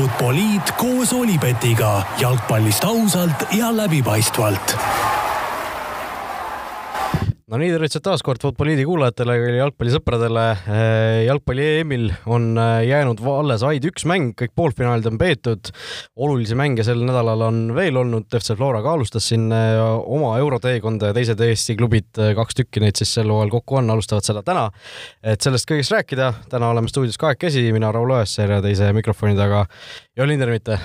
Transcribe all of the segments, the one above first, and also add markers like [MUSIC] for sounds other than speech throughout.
Futboliit koos Olipetiga. Jalgpallist ausalt ja läbipaistvalt no nii, tervitused taas kord Futboliidi kuulajatele ja jalgpallisõpradele. Eh, jalgpalli EM-il on eh, jäänud alles vaid üks mäng, kõik poolfinaalid on peetud. olulisi mänge sel nädalal on veel olnud, FC Flora ka alustas siin eh, oma euroteekonda ja teised Eesti klubid, kaks tükki neid siis sel hooajal kokku on, alustavad seda täna. et sellest kõigest rääkida, täna oleme stuudios kahekesi, mina Raul Õessar ja teise mikrofoni taga Jon Lindermitte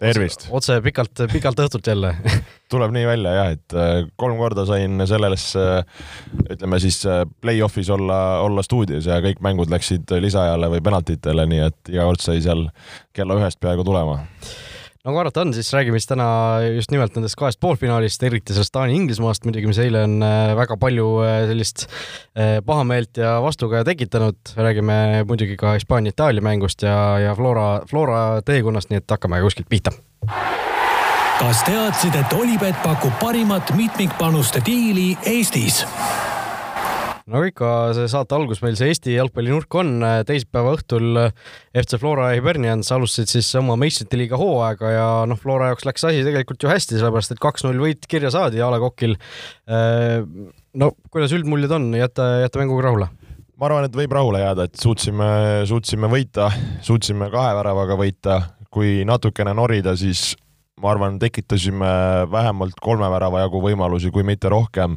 tervist! otse pikalt, pikalt õhtult jälle [LAUGHS] tuleb nii välja jah, et äh, kolm korda sain selles, ütleme siis äh, play-off'is olla, olla stuudios ja kõik mängud läksid lisaajale või penaltitele, nii et iga kord sai seal kella ühest peaaegu tulema nagu arvata on, siis räägime siis täna just nimelt nendest kahest poolfinaalist, eriti sellest Taani-Inglismaast muidugi, mis eile on äh, väga palju äh, sellist äh, pahameelt ja vastukaja tekitanud. räägime muidugi ka Hispaania-Itaalia mängust ja, ja Flora, Flora teekonnast, nii et hakkame kuskilt pihta kas teadsid, et Olipet pakub parimat mitmikpanuste diili Eestis? No ikka see saate algus meil see Eesti jalgpallinurk on. teisipäeva õhtul FC Flora ja Hibernians alustasid siis oma meistrite liiga hooaega ja noh, Flora jaoks läks asi tegelikult ju hästi, sellepärast et kaks-null võit kirja saadi A Le Coqil. no kuidas üldmuljed on, jääte, jääte mänguga rahule? ma arvan, et võib rahule jääda, et suutsime, suutsime võita, suutsime kahe väravaga võita, kui natukene norida, siis ma arvan, tekitasime vähemalt kolme värava jagu võimalusi, kui mitte rohkem.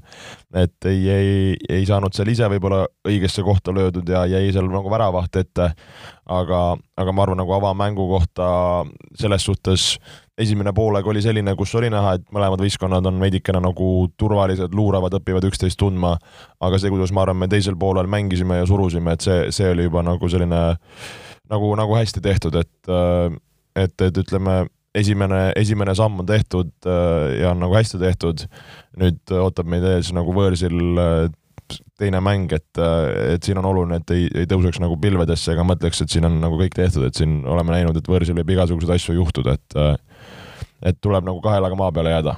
et ei, ei, ei saanud seal ise võib-olla õigesse kohta löödud ja jäi seal nagu väravaht ette. aga, aga ma arvan, nagu avamängu kohta selles suhtes esimene poolaeg oli selline, kus oli näha, et mõlemad võistkonnad on veidikene nagu turvalised, luuravad, õpivad üksteist tundma. aga see, kuidas ma arvan, me teisel poolel mängisime ja surusime, et see, see oli juba nagu selline nagu, nagu hästi tehtud, et et, et ütleme esimene, esimene samm on tehtud äh, ja on nagu hästi tehtud. nüüd ootab meid ees nagu võõrsil äh, teine mäng, et, äh, et siin on oluline, et ei, ei tõuseks nagu pilvedesse ega mõtleks, et siin on nagu kõik tehtud, et siin oleme näinud, et võõrsil võib igasuguseid asju juhtuda, et et tuleb nagu kahe jalaga maa peale jääda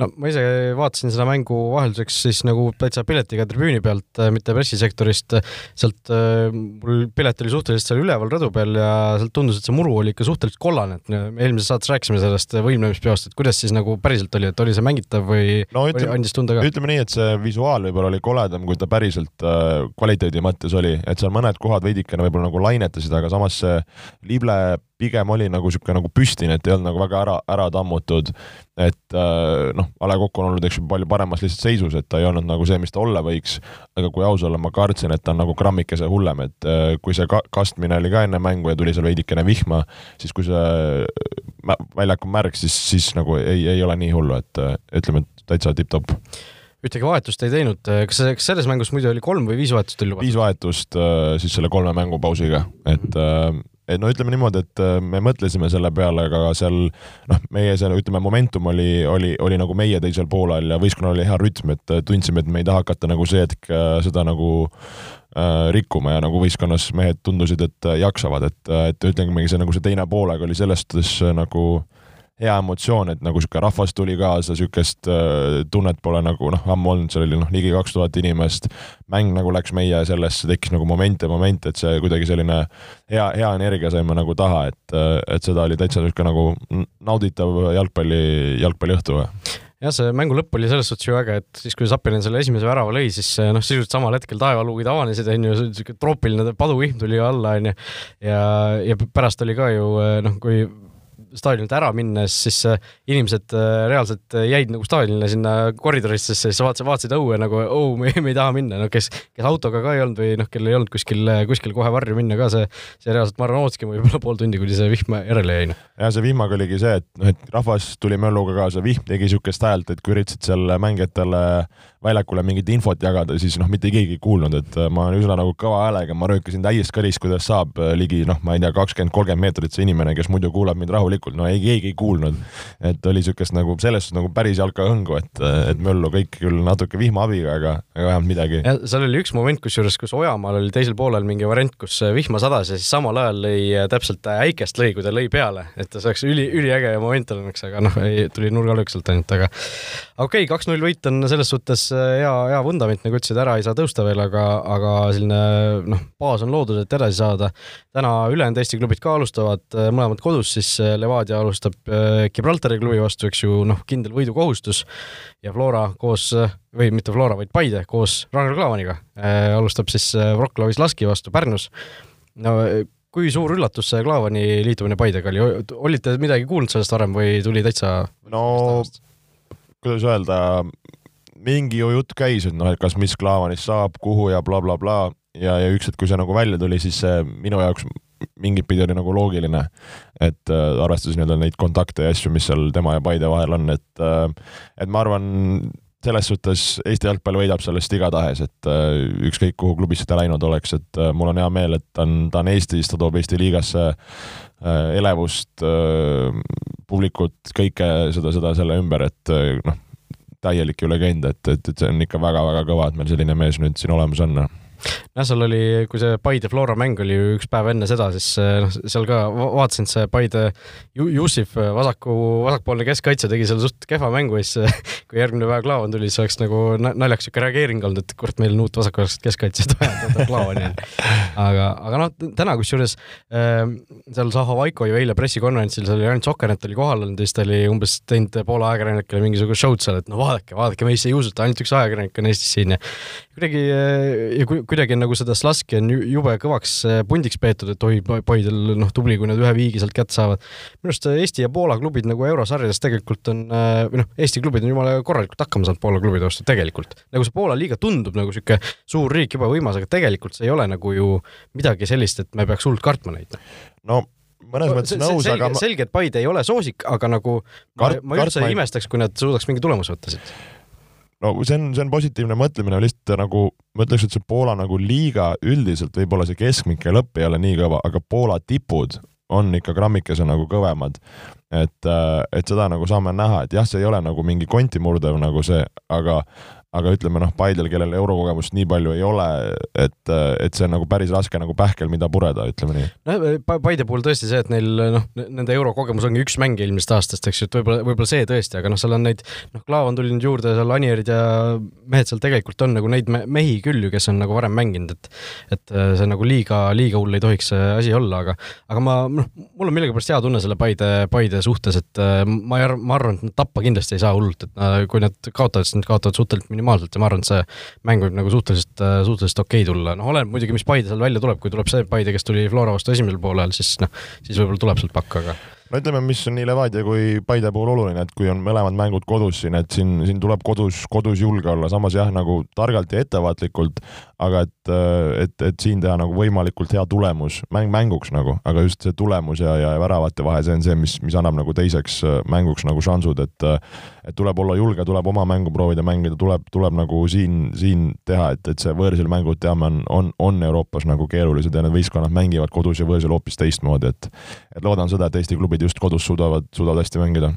no ma ise vaatasin seda mängu vahelduseks siis nagu täitsa piletiga tribüüni pealt, äh, mitte pressisektorist. sealt äh, mul pilet oli suhteliselt seal üleval rõdu peal ja sealt tundus, et see muru oli ikka suhteliselt kollane, et me eelmises saates rääkisime sellest võimlemispeost, et kuidas siis nagu päriselt oli, et oli see mängitav või no, ütleme, andis tunda ka? ütleme nii, et see visuaal võib-olla oli koledam, kui ta päriselt äh, kvaliteedi mõttes oli, et seal mõned kohad veidikene võib-olla nagu lainetasid, aga samas see lible pigem oli nagu niisugune nagu püstine, et ei olnud nagu väga ära, ära tammutud. et äh, noh, A Le Coq on olnud, eks ju, palju paremas lihtsalt seisus, et ta ei olnud nagu see, mis ta olla võiks. aga kui aus olla, ma kartsin, et ta on nagu grammikese hullem, et äh, kui see ka kastmine oli ka enne mängu ja tuli seal veidikene vihma, siis kui see väljak on märg, siis, siis nagu ei, ei ole nii hullu, et ütleme, et täitsa tipp-topp ühtegi vahetust ei teinud, kas, kas selles mängus muidu oli kolm või viis vahetust oli lubatud? viis vahetust siis selle kolme mängupausiga, et et no ütleme niimoodi, et äh, me mõtlesime selle peale, aga seal noh, meie seal ütleme, momentum oli, oli, oli nagu meie teisel poolel ja võistkonnal oli hea rütm, et äh, tundsime, et me ei taha hakata nagu see hetk äh, seda nagu äh, rikkuma ja nagu võistkonnas mehed tundusid, et jaksavad, et, et ütlemegi see nagu see teine poolega oli selles suhtes nagu äh, hea emotsioon, et nagu sihuke rahvas tuli kaasa, sihukest äh, tunnet pole nagu noh, ammu olnud, seal oli noh, ligi kaks tuhat inimest. mäng nagu läks meie sellesse, tekkis nagu moment ja moment, et see kuidagi selline hea, hea energia saime nagu taha, et, äh, et seda oli täitsa sihuke nagu nauditav jalgpalli, jalgpalliõhtu jah, see mängu lõpp oli selles suhtes ju äge, et siis, kui Zappinen selle esimese värava lõi, siis noh, sisuliselt samal hetkel taevaluugid avanesid, onju, siuke troopiline paduvihm tuli alla, onju. ja, ja pärast oli ka ju noh, kui staadionilt ära minnes, siis äh, inimesed äh, reaalselt äh, jäid nagu staadionile sinna koridorisse, siis vaatasid, vaatasid õue nagu, oh, me, me ei taha minna, no kes, kes autoga ka ei olnud või noh, kellel ei olnud kuskil, kuskil kohe varju minna ka, see, see reaalselt, ma arvan, ootaski võib-olla [LAUGHS] pool tundi, kuni see vihm järele jäi. Noh. ja see vihmaga oligi see, et noh, et rahvas tuli mölluga kaasa, vihm tegi siukest häält, et kui üritasid seal mängijatele väljakule mingit infot jagada, siis noh, mitte keegi ei kuulnud, et ma üsna nagu kõva häälega, ma röökasin täies kõris, kuidas saab ligi noh, ma ei tea, kakskümmend, kolmkümmend meetrit see inimene, kes muidu kuulab mind rahulikult no ei, keegi ei kuulnud. et oli siukest nagu selles suhtes nagu päris jalkahõngu, et, et möllu kõik küll natuke vihma abiga, aga, aga vähemalt midagi. seal oli üks moment, kusjuures, kus Ojamaal oli teisel poolel mingi variant, kus vihma sadas ja siis samal ajal lõi täpselt äikest lõi, kui ta lõi peale, et see oleks üli, üliäge moment olnud, aga noh, tuli nurgalöök sealt ainult, aga okei okay,, kaks-null võit on selles suhtes hea, hea vundament, nagu ütlesid, ära ei saa tõusta veel, aga, aga selline noh, baas on loodud, et edasi saada. täna ülejäänud Eesti klubid ka alustavad mõlemad kodus, siis Levadia alustab Gibraltari klubi vastu, eks ju, noh, kindel võidukohustus ja Flora koos, või mitte Flora, vaid Paide koos Ragnar Klavaniga alustab siis Wroclawis Laski vastu Pärnus. no kui suur üllatus see Klaavani liitumine Paidega oli, olite midagi kuulnud sellest varem või tuli täitsa? no kuidas öelda, mingi ju jutt käis, et noh, et kas mis Klaavanist saab, kuhu ja blablabla bla, bla. ja, ja üks hetk, kui see nagu välja tuli, siis see minu jaoks mingit pidi oli nagu loogiline, et äh, arvestades nii-öelda neid kontakte ja asju, mis seal tema ja Paide vahel on, et äh, et ma arvan, selles suhtes Eesti jalgpall võidab sellest igatahes, et äh, ükskõik kuhu klubisse ta läinud oleks, et äh, mul on hea meel, et ta on, ta on Eestis, ta toob Eesti liigasse äh, elevust, publikut, kõike seda, seda selle ümber, et noh, täielik ju legend, et, et, et see on ikka väga-väga kõva, et meil selline mees nüüd siin olemas on jah, seal oli, kui see Paide Flora mäng oli ju üks päev enne seda, siis eh, noh, seal ka vaatasin, see Paide Jussif, eh, vasaku, vasakpoolne keskkaitse tegi seal suht kehva mängu ja siis eh, kui järgmine päev Klaavan tuli, siis oleks nagu naljakas siuke reageering olnud, et kurat, meil on uut vasakpoolset keskkaitset vaja, Klaavani. aga, aga noh, täna kusjuures äh, seal Zaha Vaiko ju eile pressikonverentsil, seal oli ainult Sokernet oli kohal olnud ja siis ta oli umbes teinud Poola ajakirjanikele mingisugust show'd seal, et no vaadake, vaadake, meisse ei usuta, ainult üks ajakirjanik on Eestis siin ja kuidagi ja kuidagi nagu seda Slaski on jube kõvaks äh, pundiks peetud, et oi, Paidel noh, tubli, kui nad ühe viigi sealt kätte saavad. minu arust äh, Eesti ja Poola klubid nagu eurosarjades tegelikult on, äh, või noh, Eesti klubid on jumala korralikult hakkama saanud Poola klubide vastu tegelikult. nagu see Poola liiga tundub nagu sihuke suur riik, jube võimas, aga tegelikult see ei ole nagu ju midagi sellist, et me peaks hullult kartma neid. no mõnes mõttes nõus, aga ma... selge, et Paide ei ole soosik, aga nagu Kart, ma, ma üldse ei imestaks, kui nad suudaks mingi tulemuse võtta siit no see on, see on positiivne mõtlemine, lihtsalt nagu ma ütleks, et see Poola nagu liiga üldiselt võib-olla see keskmik ja lõpp ei ole nii kõva, aga Poola tipud on ikka grammikese nagu kõvemad. et, äh, et seda nagu saame näha, et jah, see ei ole nagu mingi konti murdev nagu see, aga, aga ütleme noh, Paidel, kellel eurokogemust nii palju ei ole, et, et see on nagu päris raske nagu pähkel, mida pureda, ütleme nii. no Paide puhul tõesti see, et neil noh, nende eurokogemus ongi üks mäng eelmisest aastast, eks ju, et võib-olla, võib-olla see tõesti, aga noh, seal on neid, noh, Klaav on tulnud juurde, seal Anierid ja mehed seal tegelikult on nagu neid mehi küll ju, kes on nagu varem mänginud, et et äh, see nagu liiga, liiga hull ei tohiks see asi olla, aga aga ma, noh, mul on millegipärast hea tunne selle Paide, Paide suhtes, et äh, ma ei arva, ma arvan, et nad tappa kindlasti ei saa hullult, et kui nad kaotavad, siis nad kaotavad suhteliselt minimaalselt minimaalselt ja ma arvan, et see mäng võib nagu suhteliselt, suhteliselt okei okay tulla, noh, oleneb muidugi, mis Paide seal välja tuleb, kui tuleb see Paide, kes tuli Flora vastu esimesel poolel, siis noh, siis võib-olla tuleb sealt pakk, aga no ütleme, mis on nii Levadia kui Paide puhul oluline, et kui on mõlemad mängud kodus siin, et siin, siin tuleb kodus, kodus julge olla, samas jah, nagu targalt ja ettevaatlikult, aga et, et, et siin teha nagu võimalikult hea tulemus, mäng mänguks nagu, aga just see tulemus ja, ja väravate vahe, see on see, mis, mis annab nagu teiseks mänguks nagu šansud, et et tuleb olla julge, tuleb oma mängu proovida mängida, tuleb, tuleb nagu siin, siin teha, et, et see võõrsil mängud, teame, on, on, on Euroopas nagu keerulised ja need võistkonnad mängivad kodus ja võõrsil hoopis teistmoodi, et et loodan seda, et Eesti klubid klubid just kodus suudavad, suudavad hästi mängida.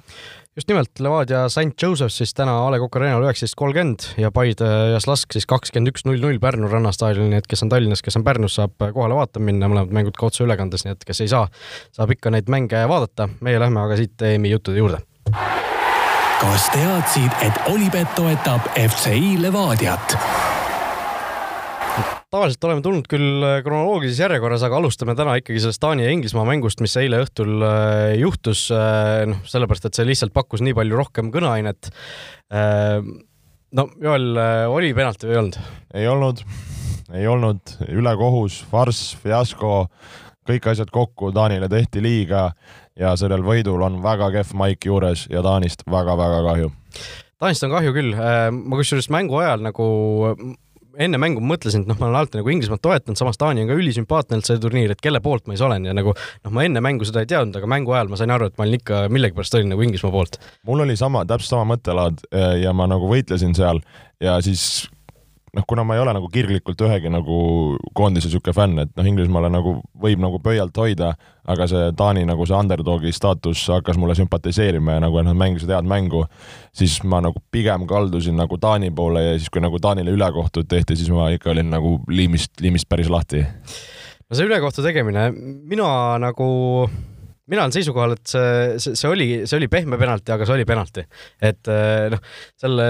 just nimelt, Levadia St Joseph's siis täna A Le Coq Arena'l üheksateist kolmkümmend ja Paide ja Slask siis kakskümmend üks null null Pärnu rannastaadionil, nii et kes on Tallinnas, kes on Pärnus, saab kohale vaatama minna, mõlemad mängud ka otseülekandes, nii et kes ei saa, saab ikka neid mänge vaadata. meie lähme aga siit EM-i juttude juurde. kas teadsid, et Olipet toetab FCI Levadiat? Tavaliselt oleme tulnud küll äh, kronoloogilises järjekorras, aga alustame täna ikkagi sellest Taani ja Inglismaa mängust, mis eile õhtul äh, juhtus, äh, noh, sellepärast et see lihtsalt pakkus nii palju rohkem kõneainet. no Joel, oli penalti või ei olnud? ei olnud, ei olnud, ülekohus, farss, fiasko, kõik asjad kokku, Taanile tehti liiga ja sellel võidul on väga kehv maik juures ja Taanist väga-väga kahju. Taanist on kahju küll, ma kusjuures mängu ajal nagu enne mängu mõtlesin, et noh, ma olen alati nagu Inglismaad toetanud, samas Taani on ka ülisümpaatne olnud see turniir, et kelle poolt ma siis olen ja nagu noh, ma enne mängu seda ei teadnud, aga mängu ajal ma sain aru, et ma olin ikka millegipärast olin nagu Inglismaa poolt. mul oli sama, täpselt sama mõttelaad ja ma nagu võitlesin seal ja siis noh, kuna ma ei ole nagu kirglikult ühegi nagu koondise niisugune fänn, et noh, Inglismaale nagu võib nagu pöialt hoida, aga see Taani nagu see underdogi staatus hakkas mulle sümpatiseerima ja nagu nad mängisid head mängu, siis ma nagu pigem kaldusin nagu Taani poole ja siis, kui nagu Taanile ülekohtud tehti, siis ma ikka olin nagu liimist, liimist päris lahti. no see ülekohtu tegemine, mina nagu mina olen seisukohal, et see, see, see oli, see oli pehme penalti, aga see oli penalti. et äh, noh, selle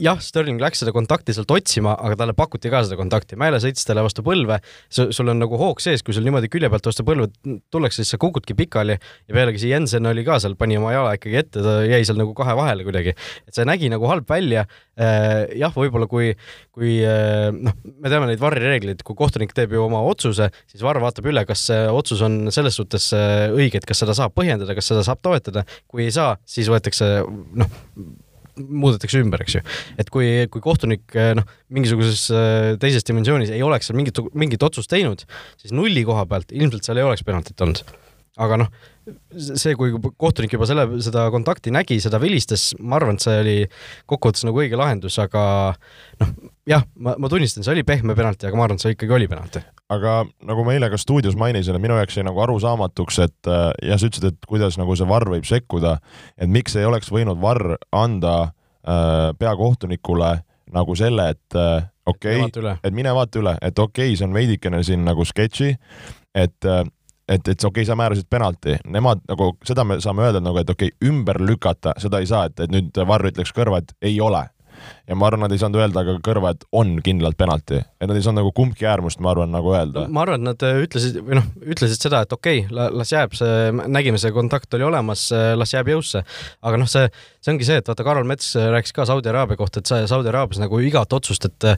jah, Sterling läks seda kontakti sealt otsima, aga talle pakuti ka seda kontakti. Mäele sõitis talle vastu põlve, sul on nagu hoog sees, kui sul niimoodi külje pealt vastu põlve tullakse, siis sa kukudki pikali ja pealegi see Jensen oli ka seal, pani oma jala ikkagi ette, ta jäi seal nagu kahe vahele kuidagi. et see nägi nagu halb välja. jah, võib-olla kui, kui noh, me teame neid varri reegleid, kui kohtunik teeb ju oma otsuse, siis varr vaatab üle, kas see otsus on selles suhtes õige, et kas seda saab põhjendada, kas seda saab toetada, kui ei saa, siis võetakse noh, muudetakse ümber, eks ju. et kui, kui kohtunik noh, mingisuguses äh, teises dimensioonis ei oleks seal mingit, mingit otsust teinud, siis nulli koha pealt ilmselt seal ei oleks penaltit olnud. aga noh, see, kui kohtunik juba selle, seda kontakti nägi, seda vilistas, ma arvan, et see oli kokkuvõttes nagu õige lahendus, aga noh, jah, ma, ma tunnistan, see oli pehme penalti, aga ma arvan, et see ikkagi oli penalti aga nagu ma eile ka stuudios mainisin, et minu jaoks jäi nagu arusaamatuks, et äh, jah, sa ütlesid, et kuidas nagu see varr võib sekkuda, et miks ei oleks võinud varr anda äh, peakohtunikule nagu selle, et äh, okei okay,, et mine vaata üle, et okei okay,, see on veidikene siin nagu sketši, et äh, et, et okei okay,, sa määrasid penalti, nemad nagu seda me saame öelda nagu, et okei okay,, ümber lükata seda ei saa, et, et nüüd Varr ütleks kõrva, et ei ole ja ma arvan, nad ei saanud öelda ka kõrva, et on kindlalt penalti, et nad ei saanud nagu kumbki äärmust, ma arvan, nagu öelda. ma arvan, et nad äh, ütlesid või noh, ütlesid seda, et okei okay,, las jääb see, nägime, see kontakt oli olemas, äh, las jääb jõusse. aga noh, see, see ongi see, et vaata, Karol Mets äh, rääkis ka Saudi Araabia kohta, et Saudi Araabias nagu igat otsust, et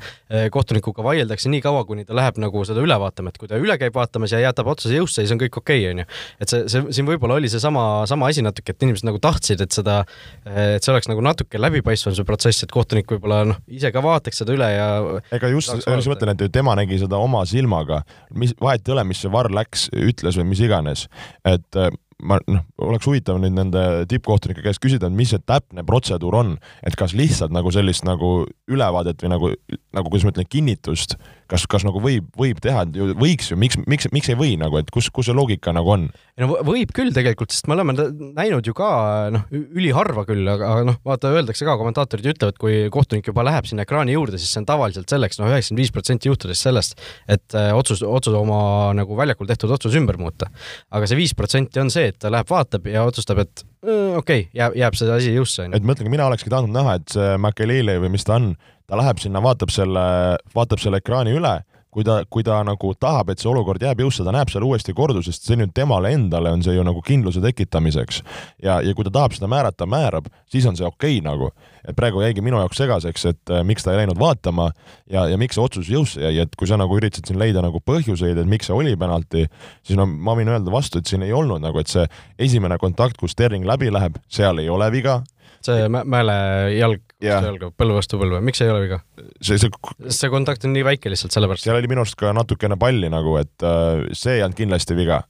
kohtunikuga vaieldakse nii kaua, kuni ta läheb nagu seda üle vaatama, et kui ta üle käib vaatamas ja jätab otsuse jõusse, siis on kõik okei okay,, onju. et see, see siin võib-olla oli seesama, sama asi natuke, et inimesed nagu tahtsid, et seda, et see oleks nagu natuke läbipaistvam see protsess, et kohtunik võib-olla noh, ise ka vaataks seda üle ja ega just, just mõtlen, et tema nägi seda oma silmaga, mis, vahet ei ole, mis see varr läks, ütles või mis iganes, et äh, ma noh, oleks huvitav nüüd nende tippkohtunike käest küsida, et mis see täpne protseduur on, et kas lihtsalt nagu sellist nagu ülevaadet või nagu, nagu kuidas ma ütlen, kinnitust kas, kas nagu võib, võib teha, võiks ju, miks, miks, miks ei või nagu, et kus, kus see loogika nagu on? no võib küll tegelikult, sest me oleme näinud ju ka noh, üliharva küll, aga noh, vaata, öeldakse ka, kommentaatorid ütlevad, kui kohtunik juba läheb sinna ekraani juurde, siis see on tavaliselt selleks, noh, üheksakümmend viis protsenti juhtudest sellest, et äh, otsus, otsus oma nagu väljakul tehtud otsus ümber muuta. aga see viis protsenti on see, et ta läheb, vaatab ja otsustab, et okei okay,, jääb, jääb see asi jõusse. et ma ütlen, mina olekski tahtnud näha, et see Makelele või mis ta on, ta läheb sinna, vaatab selle, vaatab selle ekraani üle kui ta, kui ta nagu tahab, et see olukord jääb jõusse, ta näeb seal uuesti kordu, sest see nüüd temale endale on see ju nagu kindluse tekitamiseks. ja, ja kui ta tahab seda määrata, määrab, siis on see okei okay, nagu. et praegu jäigi minu jaoks segaseks, et äh, miks ta ei läinud vaatama ja, ja miks see otsus jõusse jäi, et kui sa nagu üritasid siin leida nagu põhjuseid, et miks see oli penalti, siis no ma võin öelda vastu, et siin ei olnud nagu, et see esimene kontakt, kus Sterling läbi läheb, seal ei ole viga see Mäele jalg yeah., jalga põlve vastu põlve, miks ei ole viga? see, see see kontakt on nii väike lihtsalt sellepärast. seal oli minu arust ka natukene palli nagu, et äh, see ei olnud kindlasti viga.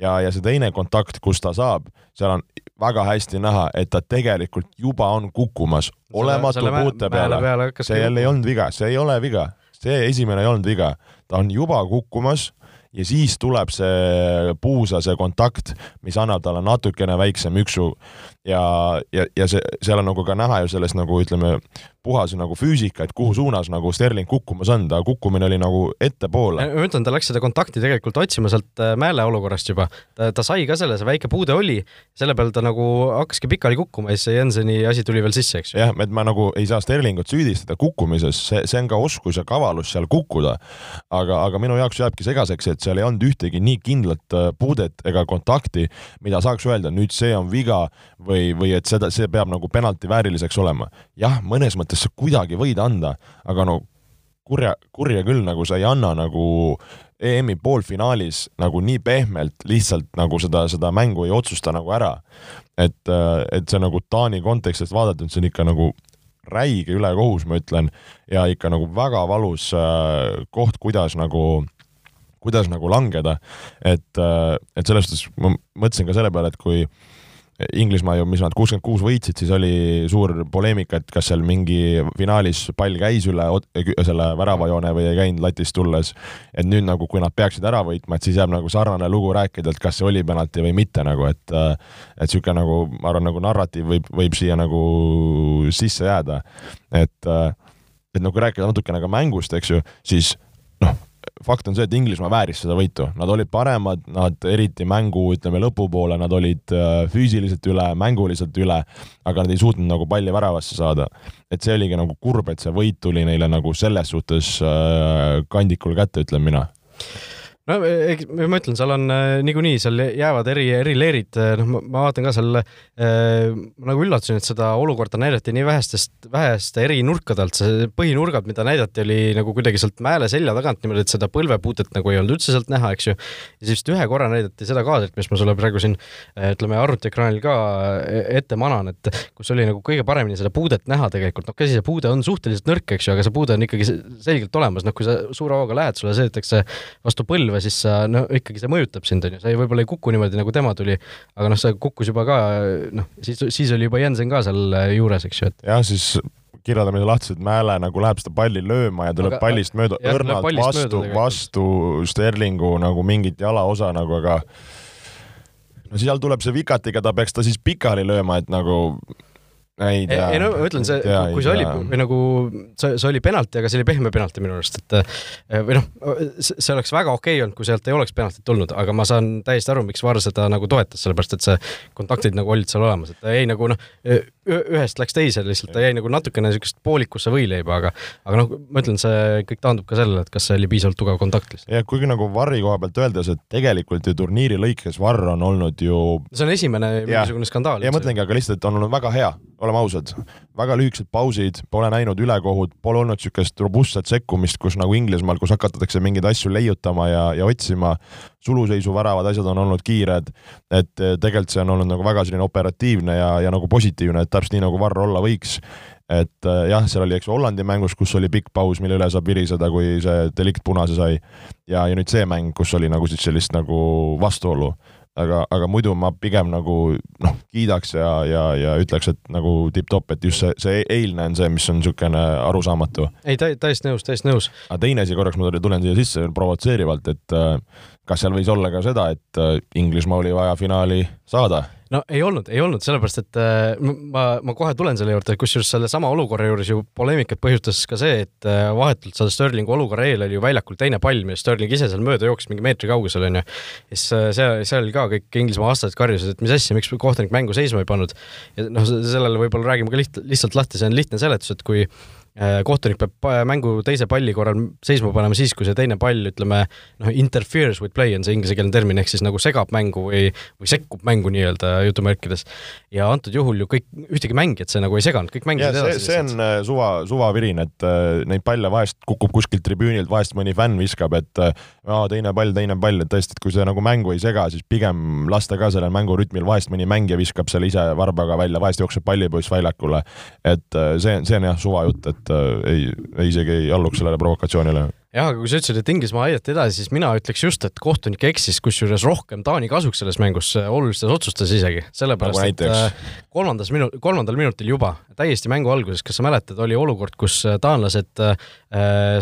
ja, ja see teine kontakt, kus ta saab, seal on väga hästi näha, et ta tegelikult juba on kukkumas olematu puute peale, peale. see jälle ei olnud viga, see ei ole viga, see esimene ei olnud viga, ta on juba kukkumas ja siis tuleb see puusa, see kontakt, mis annab talle natukene väiksem üksu. Ja, ja, ja see, seal on nagu ka näha ju sellest nagu ütleme, puhas nagu füüsika, et kuhu suunas nagu Sterling kukkumas on, ta kukkumine oli nagu ettepoole. ma ütlen, ta läks seda kontakti tegelikult otsima sealt äh, Mäele olukorrast juba. ta, sai ka selle, see väike puude oli, selle peale ta nagu hakkaski pikali kukkuma ja siis see Jenseni asi tuli veel sisse, eks ju. jah, et ma nagu ei saa Sterlingut süüdistada kukkumises, see, see on ka oskus ja kavalus seal kukkuda. aga, aga minu jaoks jääbki segaseks, et seal ei olnud ühtegi nii kindlat äh, puudet ega kontakti, mida saaks öelda, nüüd see on viga või, või et seda, see peab nagu penalti vääriliseks olema. jah, mõnes mõttes sa kuidagi võid anda, aga no kurja, kurja küll nagu sa ei anna nagu EM-i poolfinaalis nagu nii pehmelt lihtsalt nagu seda, seda mängu ei otsusta nagu ära. et, et see nagu Taani kontekstist vaadates, see on ikka nagu räige ülekohus, ma ütlen, ja ikka nagu väga valus äh, koht, kuidas nagu kuidas nagu langeda, et, äh, et selles suhtes ma mõtlesin ka selle peale, et kui äh, Inglismaa ju, mis nad kuuskümmend kuus võitsid, siis oli suur poleemika, et kas seal mingi finaalis pall käis üle selle väravajoone või ei käinud latist tulles. et nüüd nagu, kui nad peaksid ära võitma, et siis jääb nagu sarnane lugu rääkida, et kas see oli penalti või mitte nagu, et et niisugune nagu, ma arvan, nagu narratiiv võib, võib siia nagu sisse jääda. et, et nagu rääkida natukene ka mängust, eks ju, siis noh fakt on see, et Inglismaa vääris seda võitu, nad olid paremad, nad eriti mängu, ütleme lõpupoole, nad olid äh, füüsiliselt üle, mänguliselt üle, aga nad ei suutnud nagu palli väravasse saada. et see oligi nagu kurb, et see võit tuli neile nagu selles suhtes äh, kandikul kätte, ütlen mina no eks ma ütlen, seal on äh, niikuinii, seal jäävad eri, eri leerid, äh, noh, ma vaatan ka seal äh,, nagu üllatusin, et seda olukorda näidati nii vähestest, väheste eri nurkadelt, see põhinurgad, mida näidati, oli nagu kuidagi sealt mäele selja tagant niimoodi, et seda põlvepuutet nagu ei olnud üldse sealt näha, eks ju. ja siis vist ühe korra näidati seda kaadrit, mis ma sulle praegu siin äh, ütleme arvutiekraanil ka ette manan, et kus oli nagu kõige paremini seda puudet näha tegelikult, noh, käsi see puude on suhteliselt nõrk, eks ju, aga see puude on ikkagi selgelt olemas, noh, kui sa suure hooga lähed, sulle sõidetakse vastu põlve, põlve, siis sa no ikkagi see mõjutab sind, on ju, sa ei, võib-olla ei kuku niimoodi, nagu tema tuli, aga noh, see kukkus juba ka, noh, siis, siis oli juba Jensen ka seal juures, eks ju, et. jah, siis kirjeldame lahti, et Mäele nagu läheb seda palli lööma ja tuleb aga, pallist mööda, õrnalt vastu, vastu Sterlingu nagu mingit jalaosa nagu, aga no seal tuleb see vikatiga, ta peaks ta siis pikali lööma, et nagu ei tea. ei no ma ütlen, see, kui see oli või nagu, see, see oli penalti, aga see oli pehme penalti minu arust, et eh, või noh, see oleks väga okei okay olnud, kui sealt ei oleks penaltit tulnud, aga ma saan täiesti aru, miks VAR seda nagu toetas, sellepärast et see kontaktid nagu olid seal olemas, et ta jäi nagu noh, ühest läks teise lihtsalt, ta jäi nagu natukene niisugust poolikusse võileiba, aga aga noh, ma ütlen, see kõik taandub ka sellele, et kas see oli piisavalt tugev kontakt lihtsalt. ja kuigi nagu VAR-i koha pealt öeldes, et tegelikult ju turniiri lõikes VAR on olnud ju see on esimene mingisugune skandaal. ja mõtlengi, aga lihtsalt on olnud väga hea oleme ausad, väga lühikesed pausid, pole näinud ülekohut, pole olnud niisugust robustset sekkumist, kus nagu Inglismaal, kus hakatakse mingeid asju leiutama ja, ja otsima, suluseisu väravad, asjad on olnud kiired, et eh, tegelikult see on olnud nagu väga selline operatiivne ja, ja nagu positiivne, et täpselt nii, nagu Varro olla võiks. Et eh, jah, seal oli, eks Hollandi mängus, kus oli pikk paus, mille üle saab viriseda, kui see delikt punase sai. ja, ja nüüd see mäng, kus oli nagu siis sellist nagu vastuolu aga, aga muidu ma pigem nagu noh, kiidaks ja, ja, ja ütleks, et nagu tipp-topp, et just see, see eilne on see, mis on niisugune arusaamatu. ei, täiesti nõus, täiesti nõus. aga teine asi, korraks ma tulen siia sisse provotseerivalt, et äh, kas seal võis olla ka seda, et äh, Inglismaa oli vaja finaali saada? No ei olnud, ei olnud, sellepärast et äh, ma, ma kohe tulen selle juurde, kusjuures sellesama olukorra juures ju poleemikat põhjustas ka see, et äh, vahetult seal Sterlingu olukorra eel oli ju väljakul teine pall, millest Sterling ise seal mööda jooksis mingi meetri kaugusel onju. siis äh, seal, seal ka kõik Inglismaa vastased karjusid, et mis asja, miks kohtunik mängu seisma ei pannud. ja noh, sellele võib-olla räägime ka liht-, lihtsalt lahti, see on lihtne seletus, et kui kohtunik peab mängu teise palli korral seisma panema siis, kui see teine pall, ütleme, noh, interferes with play on see inglisekeelne termin, ehk siis nagu segab mängu või, või sekkub mängu nii-öelda jutumärkides. ja antud juhul ju kõik, ühtegi mängijat see nagu ei seganud, kõik mängisid edasi. see on äh, suva, suvavirin, et äh, neid palle vahest kukub kuskilt tribüünilt, vahest mõni fänn viskab, et aa, teine pall, teine pall, et tõesti, et kui see nagu mängu ei sega, siis pigem lasta ka sellel mängurütmil, vahest mõni mängija viskab selle ise varbaga välja, vahest jookseb pallipoiss väljakule. et see, see on jah, suva jutt, et et äh, ei, ei isegi ei alluks sellele provokatsioonile. Jah, aga kui sa ütlesid, et Inglismaa aidati edasi, siis mina ütleks just, et kohtunik eksis, kusjuures rohkem Taani kasuks selles mängus äh, olulistes otsustes isegi, sellepärast nagu et äh, kolmandas minu-, kolmandal minutil juba, täiesti mängu alguses, kas sa mäletad, oli olukord, kus taanlased äh,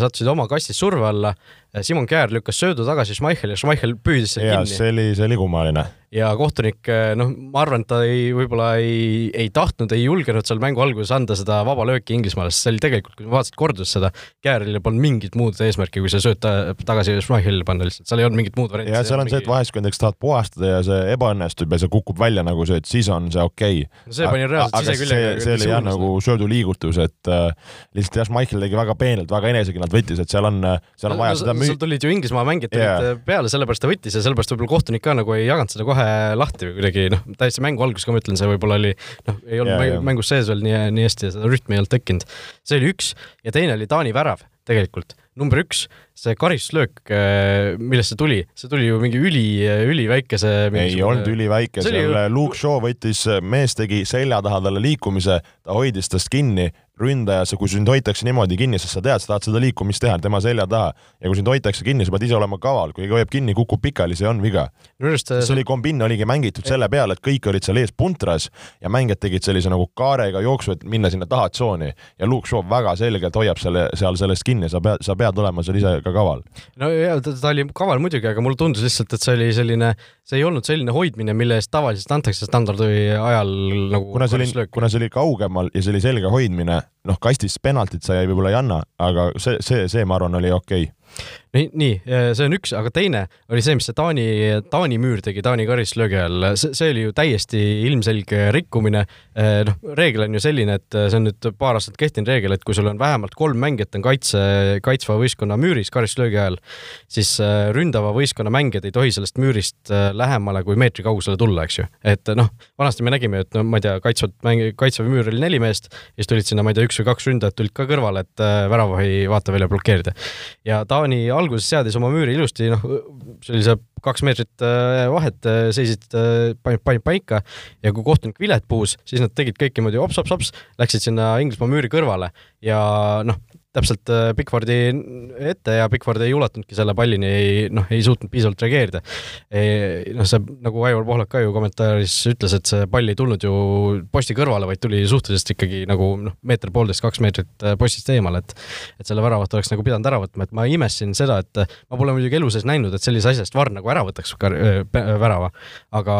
sattusid oma kastis surve alla, Simon Kjär lükkas söödu tagasi Schmeichel ja Schmeichel püüdis selle kinni. see oli, see oli kummaline ja kohtunik, noh, ma arvan, et ta ei, võib-olla ei, ei tahtnud, ei julgenud seal mängu alguses anda seda vaba lööki Inglismaale, sest see oli tegelikult, kui ma vaatasin korduses seda, Kääril polnud mingit muud eesmärki, kui see sööt tagasi Schmeichelile panna lihtsalt, seal ei olnud mingit muud varianti. ja seal on mingi... see, et vahest, kui näiteks tahad puhastada ja see ebaõnnestub ja see kukub välja nagu see, et siis on see okei okay. no. see pani reaalselt siseküljega. see oli jah nagu sööduliigutus, et äh, lihtsalt jah, Schmeichel tegi väga peenelt, väga enesekindlalt võttis, et seal on, seal on vaja no, seda müü-. seal tulid ju Inglismaa mängijad tulid yeah. peale, sellepärast ta võttis ja sellepärast võib-olla kohtunik ka nagu ei jaganud seda kohe lahti või kuidagi noh, täiesti mängu alguses ka ma ütlen, see võib-olla oli noh, ei olnud yeah, yeah. mängus sees veel nii, nii hästi ja seda rütmi ei olnud tekkinud. see oli üks ja teine oli Taani värav tegelikult, number üks, see karistuslöök, äh, millest see tuli, see tuli ju mingi üli, üliväikese ei olnud üliväike, seal ju... Luke Shaw võttis, mees tegi selja taha talle liikumise, ta hoidis tast kinni ründaja, kui sind hoitakse niimoodi kinni, sest sa tead, sa tahad seda liikumist teha tema selja taha. Ja kui sind hoitakse kinni, sa pead ise olema kaval, kui hoiab kinni, kukub pikali, see on viga. see oli kombinn oligi mängitud selle peale, et kõik olid seal ees puntras ja mängijad tegid sellise nagu kaarega jooksu, et minna sinna taha tsooni ja Luke Shaw väga selgelt hoiab selle, seal sellest kinni, sa pead, sa pead olema seal ise ka kaval. no ja ta, ta oli kaval muidugi, aga mulle tundus lihtsalt, et see oli selline, see ei olnud selline hoidmine, mille eest tavaliselt antakse standardi ajal nagu kuna see oli, kuna see oli kaugemal ja see oli selge hoidmine, noh, kastist penaltit sa võib-olla ei anna, aga see, see, see, ma arvan, oli okei. okay nii, nii, see on üks, aga teine oli see, mis see Taani, Taani müür tegi Taani karistuslöögi all, see, oli ju täiesti ilmselge rikkumine. noh, reegel on ju selline, et see on nüüd paar aastat kehtinud reegel, et kui sul on vähemalt kolm mängijat on kaitse, kaitsva võistkonna müüris karistuslöögi ajal, siis äh, ründava võistkonna mängijad ei tohi sellest müürist äh, lähemale kui meetri kaugusele tulla, eks ju. et noh, vanasti me nägime, et no ma ei tea, kaitsvat mängi-, kaitsev müür oli neli meest ja siis tulid sinna, ma ei tea, üks või kaks ründajat tulid ka kõrvale, et äh, väravahi vaatevälja blokeerida. ja Taani alguses seadis oma müüri ilusti, noh, see kaks meetrit äh, vahet, äh, seisid, äh, paika ja kui kohtunik vilet puhus, siis nad tegid kõik niimoodi ops-ops-ops, läksid sinna Inglismaa müüri kõrvale ja noh, täpselt Pickfordi äh, ette ja Pickford ei ulatunudki selle pallini, ei noh, ei suutnud piisavalt reageerida. noh, see nagu Aivar Pohlak ka ju kommentaaris ütles, et see pall ei tulnud ju posti kõrvale, vaid tuli suhteliselt ikkagi nagu noh, meeter-poolteist, kaks meetrit äh, postist eemale, et et selle väravat oleks nagu pidanud ära võtma, et ma imestasin seda, et ma pole muidugi elu sees näinud, et sellise asja eest VAR nagu ära võtaks värava, aga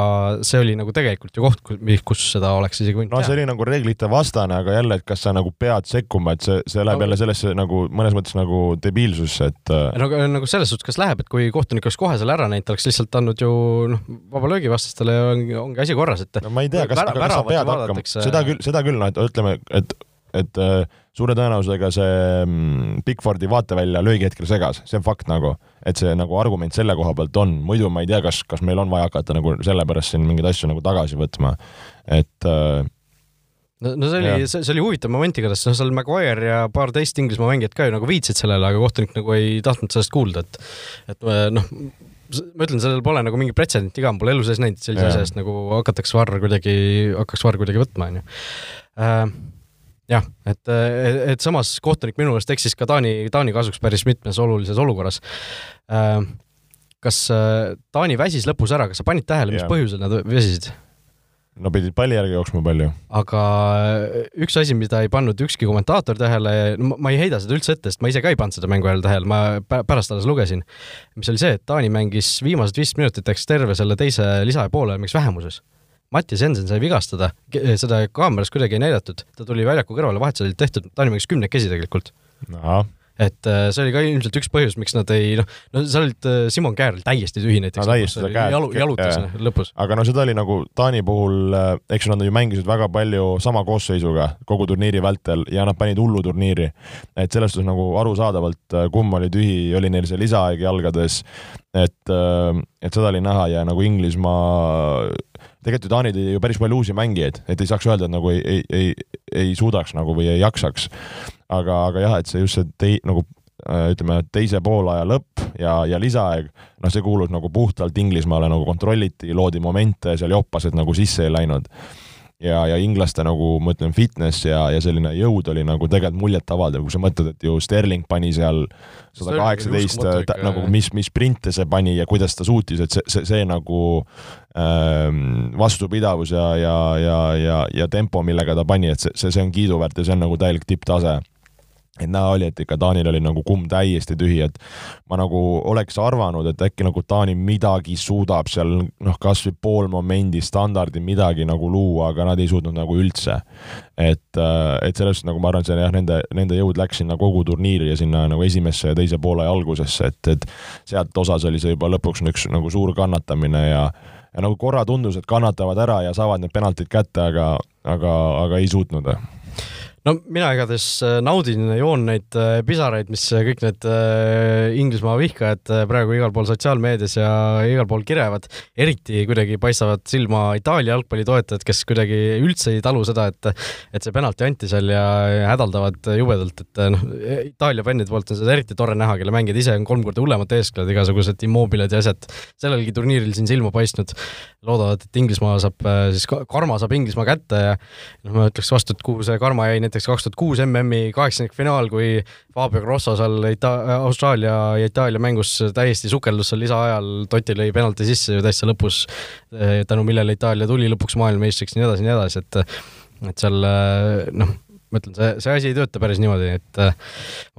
see oli nagu tegelikult ju koht, kus seda oleks isegi võinud no see oli nagu reeglite vastane, aga jälle, et kas sa nagu pead sekkuma, et see, see läheb no, jälle sellesse nagu mõnes mõttes nagu debiilsus, et äh, no nagu selles suhtes, kas läheb, et kui kohtunik oleks kohe selle ära näinud, ta oleks lihtsalt andnud ju noh, vaba löögi vastastele ja ongi, ongi asi korras, et no ma ei tea, kas, kas sa pead hakkama, seda küll, seda küll, noh, et ütleme, et et äh, suure tõenäosusega see mm, Bigfordi vaatevälja löögihetkel segas, see on fakt nagu, et see nagu argument selle koha pealt on, muidu ma ei tea, kas, kas meil on vaja hakata nagu sellepärast siin mingeid asju nagu tagasi võtma, et äh, no, no see oli, see, see oli huvitav moment igatahes, noh, seal Maguire ja paar teist Inglismaa mängijat ka ju nagu viitsid sellele, aga kohtunik nagu ei tahtnud sellest kuulda, et et äh, noh, ma ütlen, sellel pole nagu mingit pretsedenti ka, ma pole elu sees näinud, sellise asja eest nagu hakatakse varr kuidagi, hakkaks varr kuidagi võtma, onju. Äh, jah, et, et samas kohtunik minu meelest eksis ka Taani, Taani kasuks päris mitmes olulises olukorras. Äh, kas Taani väsis lõpus ära, kas sa panid tähele, mis põhjusel nad väsisid? No pidid palli järgi jooksma palju. aga üks asi, mida ei pannud ükski kommentaator tähele, ma ei heida seda üldse ette, sest ma ise ka ei pannud seda mängu ajal tähele, ma pärast alles lugesin, mis oli see, et Taani mängis viimased viis minutit, eks terve selle teise lisaja poole mängis vähemuses. Mattias Jensen sai vigastada, seda kaameras kuidagi ei näidatud, ta tuli väljaku kõrvale, vahetused olid tehtud, Taani mängis kümnekesi tegelikult. ahah et äh, see oli ka ilmselt üks põhjus, miks nad ei noh, no seal olid äh, Simon Käär oli täiesti tühi näiteks no,. jalu, jalutas jah. lõpus. aga no seda oli nagu Taani puhul, äh, eks nad ju mängisid väga palju sama koosseisuga kogu turniiri vältel ja nad panid hullu turniiri. et selles suhtes nagu arusaadavalt, kumm oli tühi, oli neil see lisaaeg jalgades, et, et seda oli näha ja nagu Inglismaa tegelikult ju Taani tõi ju päris palju uusi mängijaid, et ei saaks öelda, et nagu ei, ei, ei, ei suudaks nagu või ei jaksaks aga, aga jah, et see just see tei-, nagu äh, ütleme, teise poolaja lõpp ja, ja lisaaeg, noh, see kuulus nagu puhtalt Inglismaale, nagu kontrolliti, loodi momente, seal joppased nagu sisse ei läinud. ja, ja inglaste nagu ma ütlen, fitness ja, ja selline jõud oli nagu tegelikult muljetavaldav, kui sa mõtled, et ju Sterling pani seal sada kaheksateist, nagu mis, mis sprinte see pani ja kuidas ta suutis, et see, see, see nagu ähm, vastupidavus ja, ja, ja, ja, ja tempo, millega ta pani, et see, see, see on kiiduväärt ja see on nagu täielik tipptase et näha oli, et ikka Taanil oli nagu kumm täiesti tühi, et ma nagu oleks arvanud, et äkki nagu Taani midagi suudab seal noh, kasvõi pool momendi standardi midagi nagu luua, aga nad ei suutnud nagu üldse. et, äh, et selles suhtes nagu ma arvan, see jah, nende, nende jõud läks sinna kogu turniiri ja sinna nagu esimesse ja teise poole algusesse, et, et sealt osas oli see juba lõpuks üks nagu suur kannatamine ja ja nagu korra tundus, et kannatavad ära ja saavad need penaltid kätte, aga, aga, aga ei suutnud no mina igatahes äh, naudin joon neid äh, pisaraid, mis äh, kõik need Inglismaa vihkajad praegu igal pool sotsiaalmeedias ja igal pool kirevad. eriti kuidagi paistavad silma Itaalia jalgpallitoetajad, kes kuidagi üldse ei talu seda, et, et see penalti anti seal ja, hädaldavad jubedalt, et noh, Itaalia fännide poolt on seda eriti tore näha, kelle mängijad ise on kolm korda hullemad eesklejad, igasugused immobiled ja asjad sellelgi turniiril siin silma paistnud. loodavad, et Inglismaa saab siis, karma saab Inglismaa kätte ja noh, ma ütleks vastu, et kuhu see karma jäi näiteks kaks tuhat kuus MM-i kaheksandikfinaal, kui Fabio Grosso seal Ita-, Austraalia ja Itaalia mängus täiesti sukeldus seal lisaajal, Totti lõi penalti sisse ju täitsa lõpus, eh, tänu millele Itaalia tuli lõpuks maailmameistriks, nii edasi, nii edasi, et et seal eh, noh, ma ütlen, see, see asi ei tööta päris niimoodi, et eh,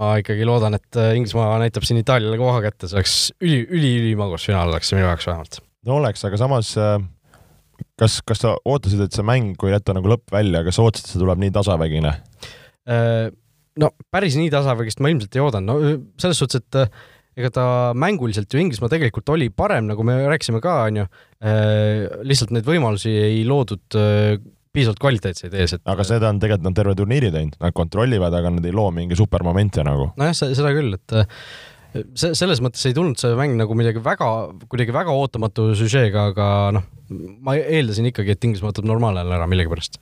ma ikkagi loodan, et Inglismaa näitab siin Itaaliale koha kätte, see oleks üli, üli, ülimagus finaal oleks minu jaoks vähemalt. no oleks, aga samas äh kas, kas sa ootasid, et see mäng, kui jätta nagu lõpp välja, kas sa ootasid, et see tuleb nii tasavägine? Äh, no päris nii tasavägist ma ilmselt ei oodanud, no selles suhtes, et ega ta mänguliselt ju Inglismaa tegelikult oli parem, nagu me rääkisime ka, onju. lihtsalt neid võimalusi ei loodud piisavalt kvaliteetseid ees, et. aga seda on tegelikult nad terve turniiri teinud, nad kontrollivad, aga nad ei loo mingi supermomente nagu. nojah, seda küll, et see, selles mõttes ei tulnud see mäng nagu midagi väga, kuidagi väga ootamatu süžeega, aga noh, ma eeldasin ikkagi, et Inglismaa võtab normaalajal ära millegipärast.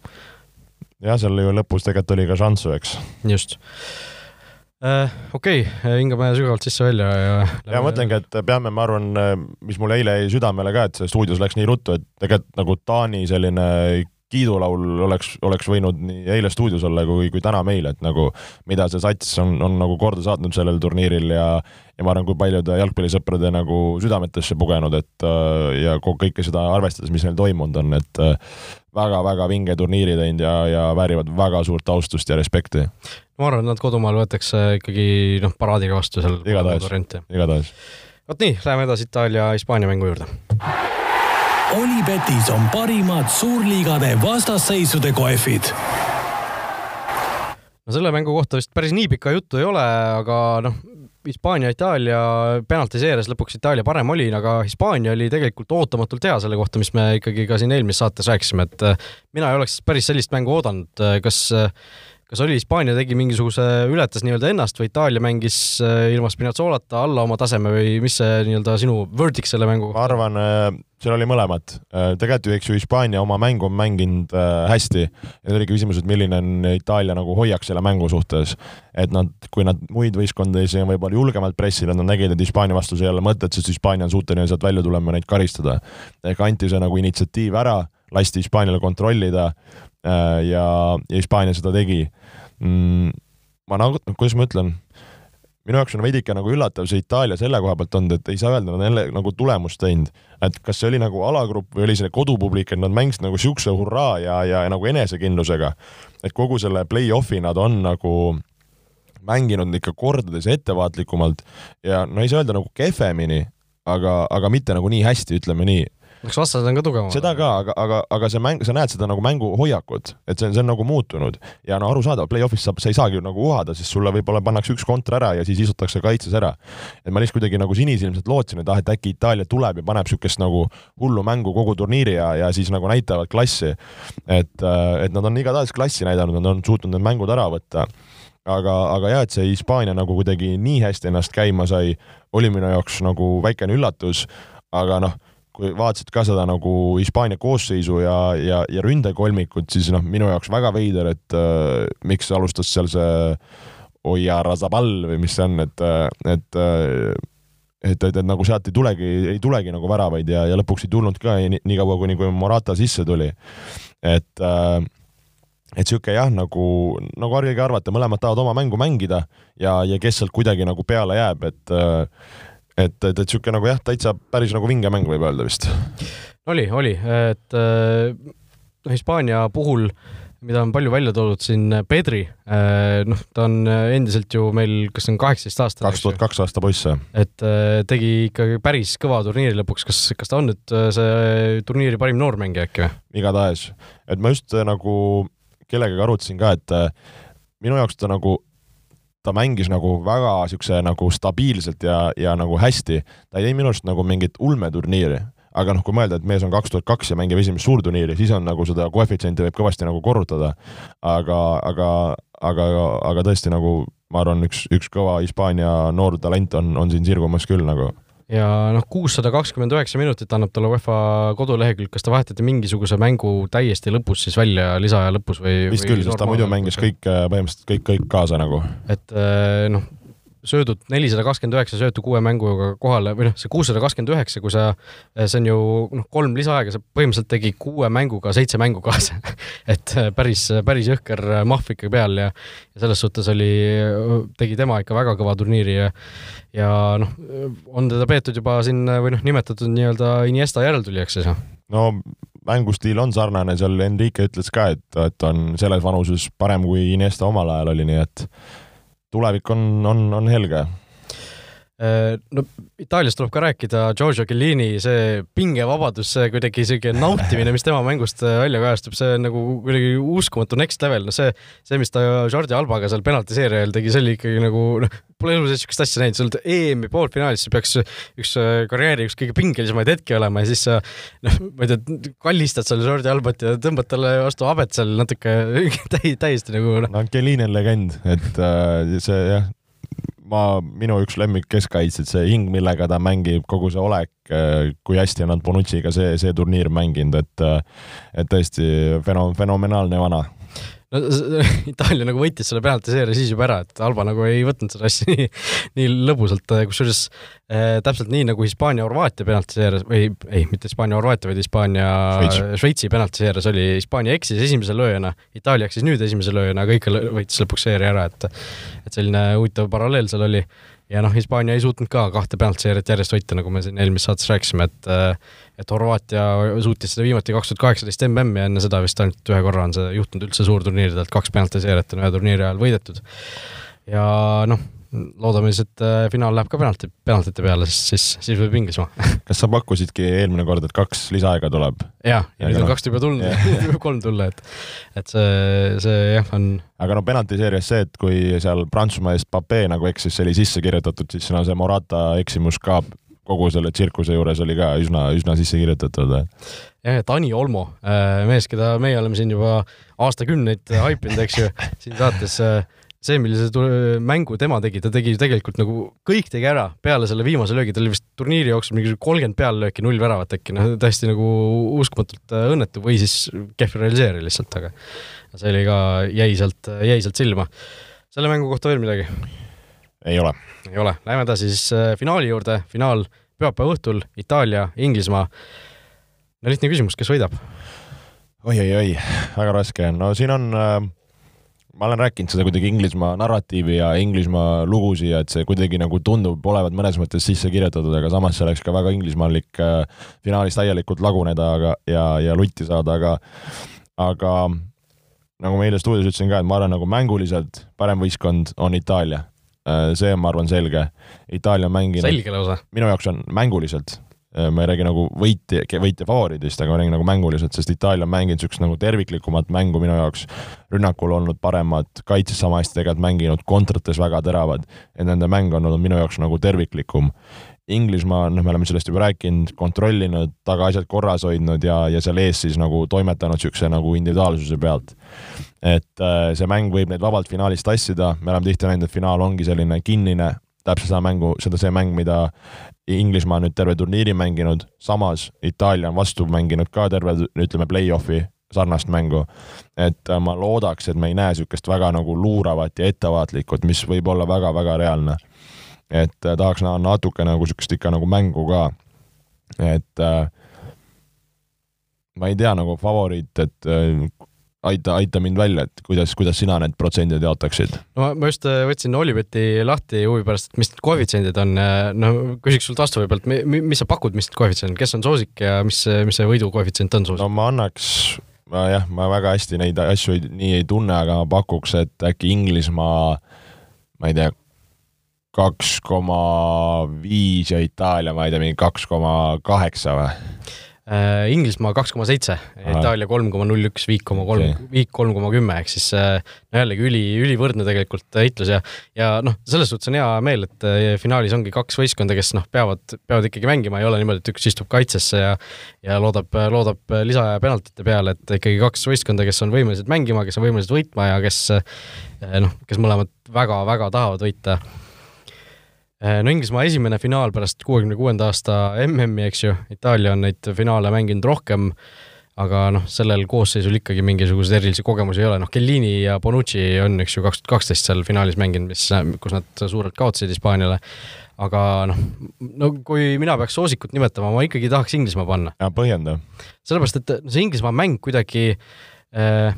jah, seal ju lõpus tegelikult oli ka šanssu, eks. just äh,. okei okay,, hingame sügavalt sisse-välja ja. ja mõtlengi, et peame, ma arvan, mis mul eile jäi südamele ka, et see stuudios läks nii ruttu, et tegelikult nagu Taani selline kiidulaul oleks, oleks võinud nii eile stuudios olla kui, kui täna meil, et nagu mida see sats on, on nagu korda saatnud sellel turniiril ja ja ma arvan, kui paljude jalgpallisõprade nagu südametesse pugenud, et äh, ja kõike seda arvestades, mis neil toimunud on, et väga-väga äh, vinge turniiri teinud ja, ja väärivad väga suurt austust ja respekti. ma arvan, et nad kodumaal võetakse ikkagi noh, paraadiga vastu seal. igatahes, igatahes. vot nii, läheme edasi Itaalia-Hispaania mängu juurde Olipetis on parimad suurliigade vastasseisude kohvid. no selle mängu kohta vist päris nii pikka juttu ei ole, aga noh, Hispaania-Itaalia penaltiseerias lõpuks Itaalia parem oli, aga Hispaania oli tegelikult ootamatult hea selle kohta, mis me ikkagi ka siin eelmises saates rääkisime, et mina ei oleks päris sellist mängu oodanud, kas kas oli Hispaania tegi mingisuguse, ületas nii-öelda ennast või Itaalia mängis eh, ilma Spinazolata alla oma taseme või mis see nii-öelda sinu verdict selle mängu kohta? ma arvan, eh, seal oli mõlemat. Äh, tegelikult ju, eks ju, Hispaania oma mängu on mänginud äh, hästi ja oligi küsimus, et milline on Itaalia nagu hoiak selle mängu suhtes. et nad, kui nad muid võistkondi võib-olla julgemalt pressinud, nad nägid, et Hispaania vastu see ei ole mõtet, sest Hispaania on suuteline sealt välja tulema ja neid karistada. ehk anti see nagu initsiatiiv ära, lasti Hispaaniale kontrollida äh, ja, ja Hispaania seda tegi mm,. ma nagu, kuidas ma ütlen minu jaoks on veidike nagu üllatav see Itaalia selle koha pealt olnud, et ei saa öelda, nad jälle nagu tulemust teinud. et kas see oli nagu alagrupp või oli see kodupublik, et nad mängisid nagu siukse hurraa ja, ja, ja nagu enesekindlusega. et kogu selle play-off'i nad on nagu mänginud ikka kordades ettevaatlikumalt ja no ei saa öelda nagu kehvemini, aga, aga mitte nagu nii hästi, ütleme nii kas vastased on ka tugevamad? seda ka, aga, aga, aga see mäng, sa näed seda nagu mängu hoiakut, et see on, see on nagu muutunud ja no arusaadav, play-off'is saab, sa ei saagi nagu uhada, sest sulle võib-olla pannakse üks kontra ära ja siis istutakse kaitses ära. et ma lihtsalt kuidagi nagu sinisilmselt lootsin, et ah, et äkki Itaalia tuleb ja paneb niisugust nagu hullu mängu kogu turniiri ja, ja siis nagu näitavad klassi. et, äh, et nad on igatahes klassi näidanud, nad on suutnud need mängud ära võtta aga, aga jah, et see Hispaania nagu kuidagi nii hästi ennast käima sai, oli minu jaoks nagu väikene üllatus, aga noh kui vaatasid ka seda nagu Hispaania koosseisu ja, ja, ja ründekolmikut, siis noh, minu jaoks väga veider, et äh, miks alustas seal see Oia Razabal või mis see on, et, et et, et, et nagu sealt ei tulegi, ei tulegi nagu väravaid ja, ja lõpuks ei tulnud ka nii, nii kaua, kuni, kui Morata sisse tuli. et äh, et sihuke jah, nagu, nagu harjuge arvata, mõlemad tahavad oma mängu mängida ja, ja kes sealt kuidagi nagu peale jääb, et äh, et, et, et sihuke nagu jah, täitsa päris nagu vinge mäng võib öelda vist. oli, oli, et äh, Hispaania puhul mida on palju välja toodud siin, Pedri, äh, noh, ta on endiselt ju meil, kas see on kaheksateist aastat? kaks tuhat kaks aasta poiss, jah. et äh, tegi ikkagi päris kõva turniiri lõpuks, kas, kas ta on nüüd see turniiri parim noormängija äkki või? igatahes, et ma just nagu kellegagi arutasin ka, et minu jaoks ta nagu ta mängis nagu väga siukse nagu stabiilselt ja, ja nagu hästi. ta ei teinud minu arust nagu mingit ulmeturniiri, aga noh, kui mõelda, et mees on kaks tuhat kaks ja mängib esimest suurturniiri, siis on nagu seda koefitsienti võib kõvasti nagu korrutada. aga, aga, aga, aga tõesti nagu ma arvan, üks, üks kõva Hispaania noor talent on, on siin sirgumas küll nagu ja noh, kuussada kakskümmend üheksa minutit annab talle UEFA kodulehekülg, kas ta vahetati mingisuguse mängu täiesti lõpus siis välja, lisaaja lõpus või? vist küll, sest ta muidu mängis kõik, põhimõtteliselt kõik, kõik kaasa nagu. et eh, noh söödud nelisada kakskümmend üheksa söötu kuue mänguga kohale või noh, see kuussada kakskümmend üheksa, kui sa, see on ju noh, kolm lisaaega, sa põhimõtteliselt tegi kuue mänguga seitse mängu kaasa [LAUGHS] et päris, päris jõhker mahv ikka peal ja, ja selles suhtes oli, tegi tema ikka väga kõva turniiri ja ja noh, on teda peetud juba siin või noh, nimetatud nii-öelda Iniesta järeltulijaks siis. no mängustiil on sarnane, seal Enrique ütles ka, et, et on selles vanuses parem kui Iniesta omal ajal oli, nii et tulevik on, on, on helge. Äh, no Itaaliast tuleb ka rääkida, Giorgio Chiellini see pingevabadus, see kuidagi siuke nautimine, mis tema mängust äh, välja kajastub, see on nagu kuidagi uskumatu next level, no see, see, mis ta Jordi Albaga seal penaltiseeria ajal tegi, see oli ikkagi nagu noh, pole elu sees siukest asja näinud, sa oled EM-i poolfinaalis, see peaks üks äh, karjääri üks kõige pingelisemaid hetki olema ja siis sa noh, ma ei tea, kallistad seal Jordi Albat ja tõmbad talle vastu habet seal natuke [LAUGHS] täiesti nagu noh. no Chiellini on legend, et äh, see jah ma, minu üks lemmik keskkaitsjad, see hing, millega ta mängib, kogu see olek, äh, kui hästi on nad Bonucci'ga see, see turniir mänginud, et äh, et tõesti feno-, fenomenaalne vana no [LAUGHS] Itaalia nagu võitis selle penaltiseeria siis juba ära, et Alba nagu ei võtnud seda asja [LAUGHS] nii, nii lõbusalt, kusjuures äh, täpselt nii nagu Hispaania-Horvaatia penaltiseerias või ei, mitte Hispaania-Horvaatia, vaid Hispaania-Šveitsi penaltiseerias oli, Hispaania eksis esimese lööjana, Itaalia eksis nüüd esimese lööjana, aga ikka võitis lõpuks seeria ära, et et selline huvitav paralleel seal oli ja noh, Hispaania ei suutnud ka kahte penaltiseeriat järjest võita, nagu me siin eelmises saates rääkisime, et et Horvaatia suutis seda viimati kaks tuhat kaheksateist MM-i ja enne seda vist ainult ühe korra on see juhtunud üldse suurturniiridelt, kaks penaltiseeriat on ühe turniiri ajal võidetud. ja noh loodame siis, et äh, finaal läheb ka penalti, penaltite peale, siis, siis, võib Inglismaa [LAUGHS] kas sa pakkusidki eelmine kord, et kaks lisaaega tuleb? jah, ja nüüd on kaks juba tulnud [LAUGHS] võib kolm tulla, et, et see, see jah, on. aga no penaltiseerias see, et kui seal Prantsusmaa eest Pape nagu eksis, see oli sisse kirjutatud, siis no see Morata eksimus ka kogu selle tsirkuse juures oli ka üsna, üsna sisse kirjutatud. jah, et Ani Olmo, äh, mees, keda meie oleme siin juba aastakümneid haipinud, eks ju, siin saates äh, see, millise mängu tema tegi, ta tegi tegelikult nagu kõik tegi ära peale selle viimase löögi, tal oli vist turniiri jooksul mingi kolmkümmend peallööki, null väravat äkki, noh täiesti nagu uskumatult äh, õnnetu või siis kehv realiseerija lihtsalt, aga see oli ka, jäi sealt, jäi sealt silma. selle mängu kohta veel midagi? ei ole. ei ole, lähme edasi siis äh, finaali juurde, finaal pühapäeva õhtul, Itaalia, Inglismaa. no lihtne küsimus, kes võidab oi, oi? oi-oi-oi, väga raske, no siin on äh ma olen rääkinud seda kuidagi Inglismaa narratiivi ja Inglismaa lugusid ja et see kuidagi nagu tundub olevat mõnes mõttes sisse kirjutatud, aga samas see oleks ka väga inglismaalik äh, finaalis täielikult laguneda, aga ja, ja lutti saada, aga aga nagu ma eile stuudios ütlesin ka, et ma arvan, nagu mänguliselt parem võistkond on Itaalia. Äh, see on, ma arvan, selge. Itaalia on mänginud. selge lausa. minu jaoks on mänguliselt ma ei räägi nagu võitja, võitja favoriidist, aga ma räägin nagu mänguliselt, sest Itaalia on mänginud niisugust nagu terviklikumat mängu minu jaoks, rünnakul olnud paremad, kaitses sama hästi tegelikult mänginud, kontrates väga teravad, et nende mäng on olnud minu jaoks nagu terviklikum. Inglismaa, noh, me oleme sellest juba rääkinud, kontrollinud, taga asjad korras hoidnud ja, ja seal ees siis nagu toimetanud niisuguse nagu individuaalsuse pealt. et äh, see mäng võib neid vabalt finaalis tassida, me oleme tihti näinud, et finaal ongi selline kinnine, täpselt seda mängu, seda see mäng, mida Inglismaa on nüüd terve turniiri mänginud, samas Itaalia on vastu mänginud ka terve, ütleme, play-off'i sarnast mängu. et äh, ma loodaks, et me ei näe niisugust väga nagu luuravat ja ettevaatlikut, mis võib olla väga-väga reaalne. et äh, tahaks näha natuke nagu niisugust ikka nagu mängu ka. et äh, ma ei tea nagu favoriit, et aita, aita mind välja, et kuidas, kuidas sina need protsendid jaotaksid? no ma just äh, võtsin Olibeti lahti huvi pärast, et mis need koefitsiendid on, no küsiks sult vastu võib-olla, et mis sa pakud, mis need koefitsiendid, kes on soosik ja mis, mis see võidu koefitsient on soosik? no ma annaks, jah, ma väga hästi neid asju ei, nii ei tunne, aga ma pakuks, et äkki Inglismaa, ma ei tea, kaks koma viis ja Itaalia, ma ei tea, mingi kaks koma kaheksa või? Äh, Inglismaa kaks koma seitse, Itaalia kolm koma null üks, Viik koma kolm, Viik kolm koma kümme, ehk siis äh, no jällegi üli, ülivõrdne tegelikult heitlus ja ja noh, selles suhtes on hea meel, et äh, finaalis ongi kaks võistkonda, kes noh, peavad, peavad ikkagi mängima, ei ole niimoodi, et üks istub kaitsesse ja ja loodab, loodab lisaaja penaltite peale, et ikkagi kaks võistkonda, kes on võimelised mängima, kes on võimelised võitma ja kes noh, kes mõlemad väga-väga tahavad võita. Äh, no Inglismaa esimene finaal pärast kuuekümne kuuenda aasta MM-i, eks ju, Itaalia on neid finaale mänginud rohkem, aga noh, sellel koosseisul ikkagi mingisuguseid erilisi kogemusi ei ole, noh, Kellini ja Bonucci on, eks ju, kaks tuhat kaksteist seal finaalis mänginud, mis, kus nad suurelt kaotasid Hispaaniale, aga noh, no kui mina peaks soosikut nimetama, ma ikkagi tahaks Inglismaa panna. põhjenda. sellepärast, et see Inglismaa mäng kuidagi äh,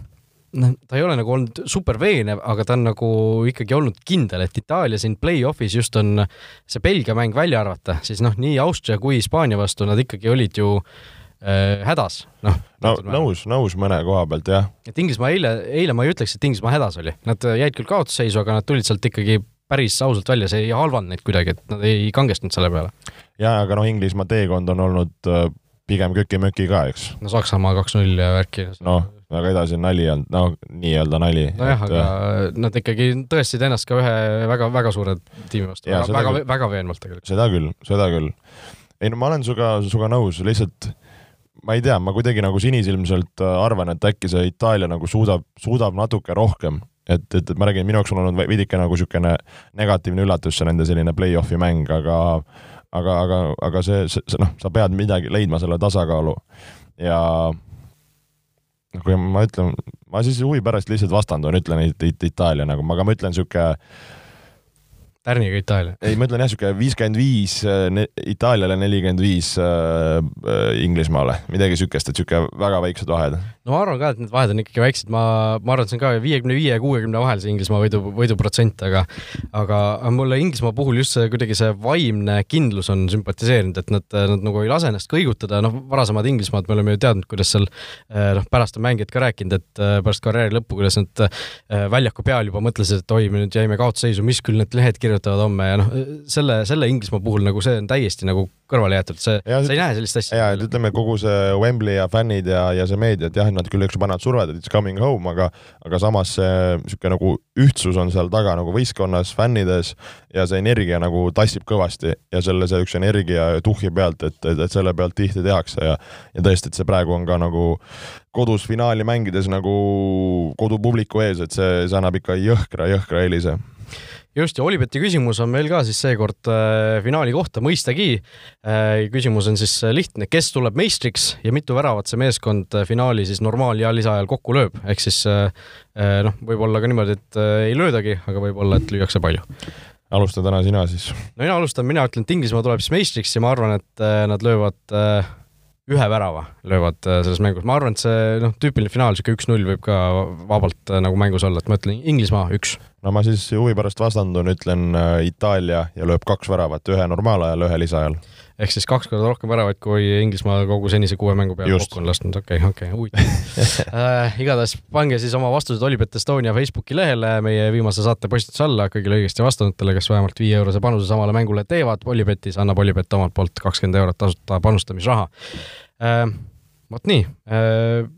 noh, ta ei ole nagu olnud super veenev, aga ta on nagu ikkagi olnud kindel, et Itaalia siin play-off'is just on see Belgia mäng välja arvata, siis noh, nii Austria kui Hispaania vastu nad ikkagi olid ju äh, hädas, noh. no nõus, nõus mõne koha pealt, jah. et Inglismaa eile, eile ma ei ütleks, et Inglismaa hädas oli, nad jäid küll kaotusseisu, aga nad tulid sealt ikkagi päris ausalt välja, see ei halvanud neid kuidagi, et nad ei kangestunud selle peale. ja, aga noh, Inglismaa teekond on olnud äh, pigem köki-möki ka, eks. no Saksamaa kaks-null ja värki. noh, aga edasi on nali olnud, no nii-öelda nali. nojah, aga nad ikkagi tõestasid ennast ka ühe väga-väga suure tiimi vastu, väga, väga, väga veenvalt tegelikult. seda küll, seda küll. ei no ma olen sinuga, sinuga nõus, lihtsalt ma ei tea, ma kuidagi nagu sinisilmselt arvan, et äkki see Itaalia nagu suudab, suudab natuke rohkem et, et, et ma räägin, minu jaoks on olnud veidike nagu niisugune negatiivne üllatus see nende selline play-off'i mäng, aga aga, aga, aga see, see, see noh, sa pead midagi leidma selle tasakaalu ja kui ma ütlen, ma siis huvi pärast lihtsalt vastandun, ütlen it, it, Itaalia nagu, aga ma ütlen niisugune tärniga Itaalia. ei, ma ütlen jah, niisugune viiskümmend viis Itaaliale, nelikümmend viis äh, äh, Inglismaale, midagi niisugust, et niisugune väga väiksed vahed. no ma arvan ka, et need vahed on ikkagi väiksed, ma, ma arvan, et see on ka viiekümne viie ja kuuekümne vahel see Inglismaa võidu, võiduprotsent, aga aga mulle Inglismaa puhul just see kuidagi see vaimne kindlus on sümpatiseerinud, et nad, nad nagu ei lase ennast kõigutada, noh, varasemad Inglismaad me oleme ju teadnud, kuidas seal äh, noh, pärast on mängijad ka rääkinud, et pärast karjääri lõppu, kuidas nad väljaku peal juba mõtlesid, et oi, me nüüd jäime kaotusseisu, mis küll need lehed kirjutavad kirjutavad homme ja noh, selle, selle Inglismaa puhul nagu see on täiesti nagu kõrvale jäetud, see, sa ei näe sellist asja. ja, et ütleme, kogu see Wembley ja fännid ja, ja see meedia, et jah, nad küll, eks ju, panevad survet, et it's coming home, aga aga samas see niisugune nagu ühtsus on seal taga nagu võistkonnas, fännides ja see energia nagu tassib kõvasti ja selle, see üks energia tuhhi pealt, et, et, et selle pealt tihti tehakse ja ja tõesti, et see praegu on ka nagu kodus finaali mängides nagu kodupubliku ees, et see, see annab ikka jõhkra, jõhkra eelise just, ja Olibeti küsimus on meil ka siis seekord äh, finaali kohta, mõistagi äh,. küsimus on siis lihtne, kes tuleb meistriks ja mitu väravat see meeskond äh, finaali siis normaal- ja lisaajal kokku lööb, ehk siis äh, äh, noh, võib-olla ka niimoodi, et äh, ei löödagi, aga võib-olla, et lüüakse palju. alusta täna sina siis. no mina alustan, mina ütlen, et Inglismaa tuleb siis meistriks ja ma arvan, et äh, nad löövad äh, ühe värava löövad äh, selles mängus, ma arvan, et see noh, tüüpiline finaal, niisugune üks-null võib ka vabalt äh, nagu mängus olla, et ma ütlen Inglismaa üks no ma siis huvi pärast vastandun, ütlen äh, Itaalia ja lööb kaks väravat, ühe normaalajal, ühe lisaajal. ehk siis kaks korda rohkem väravaid, kui Inglismaa kogu senise kuue mängu peale kokku on lasknud, okei okay,, okei okay,, huvitav [LAUGHS] äh, igatahes pange siis oma vastused Olipet Estonia Facebooki lehele meie viimase saate postituse alla kõigile õigesti vastanutele, kes vähemalt viie eurose panuse samale mängule teevad. Olipetis annab Olipet omalt poolt kakskümmend eurot tasuta panustamisraha äh,. vot nii äh,,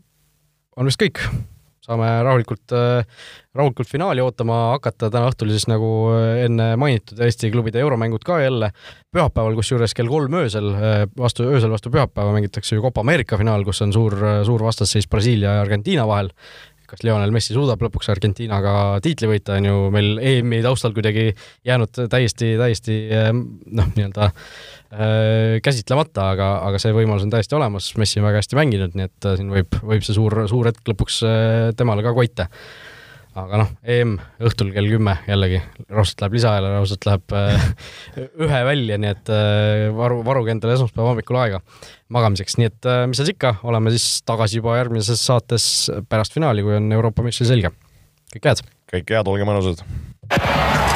on vist kõik saame rahulikult, äh, rahulikult finaali ootama hakata, täna õhtul siis nagu äh, enne mainitud Eesti klubide euromängud ka jälle. Pühapäeval, kusjuures kell kolm öösel, äh, vastu, öösel vastu pühapäeva mängitakse ju Copa Ameerika finaal, kus on suur, suur vastasseis Brasiilia ja Argentiina vahel. kas Lionel Messi suudab lõpuks Argentiinaga tiitli võita, on ju meil EM-i taustal kuidagi jäänud täiesti, täiesti noh, nii-öelda käsitlemata, aga, aga see võimalus on täiesti olemas, Messi on väga hästi mänginud, nii et äh, siin võib, võib see suur, suur hetk lõpuks äh, temale ka koita aga noh, EM õhtul kell kümme jällegi, raudselt läheb lisaajale, raudselt läheb äh, [LAUGHS] ühe välja, nii et äh, varu, varuge endale esmaspäeva hommikul aega magamiseks, nii et äh, mis seal ikka, oleme siis tagasi juba järgmises saates pärast finaali, kui on Euroopa meistri selge. kõike head! kõike head, olge mõnusad!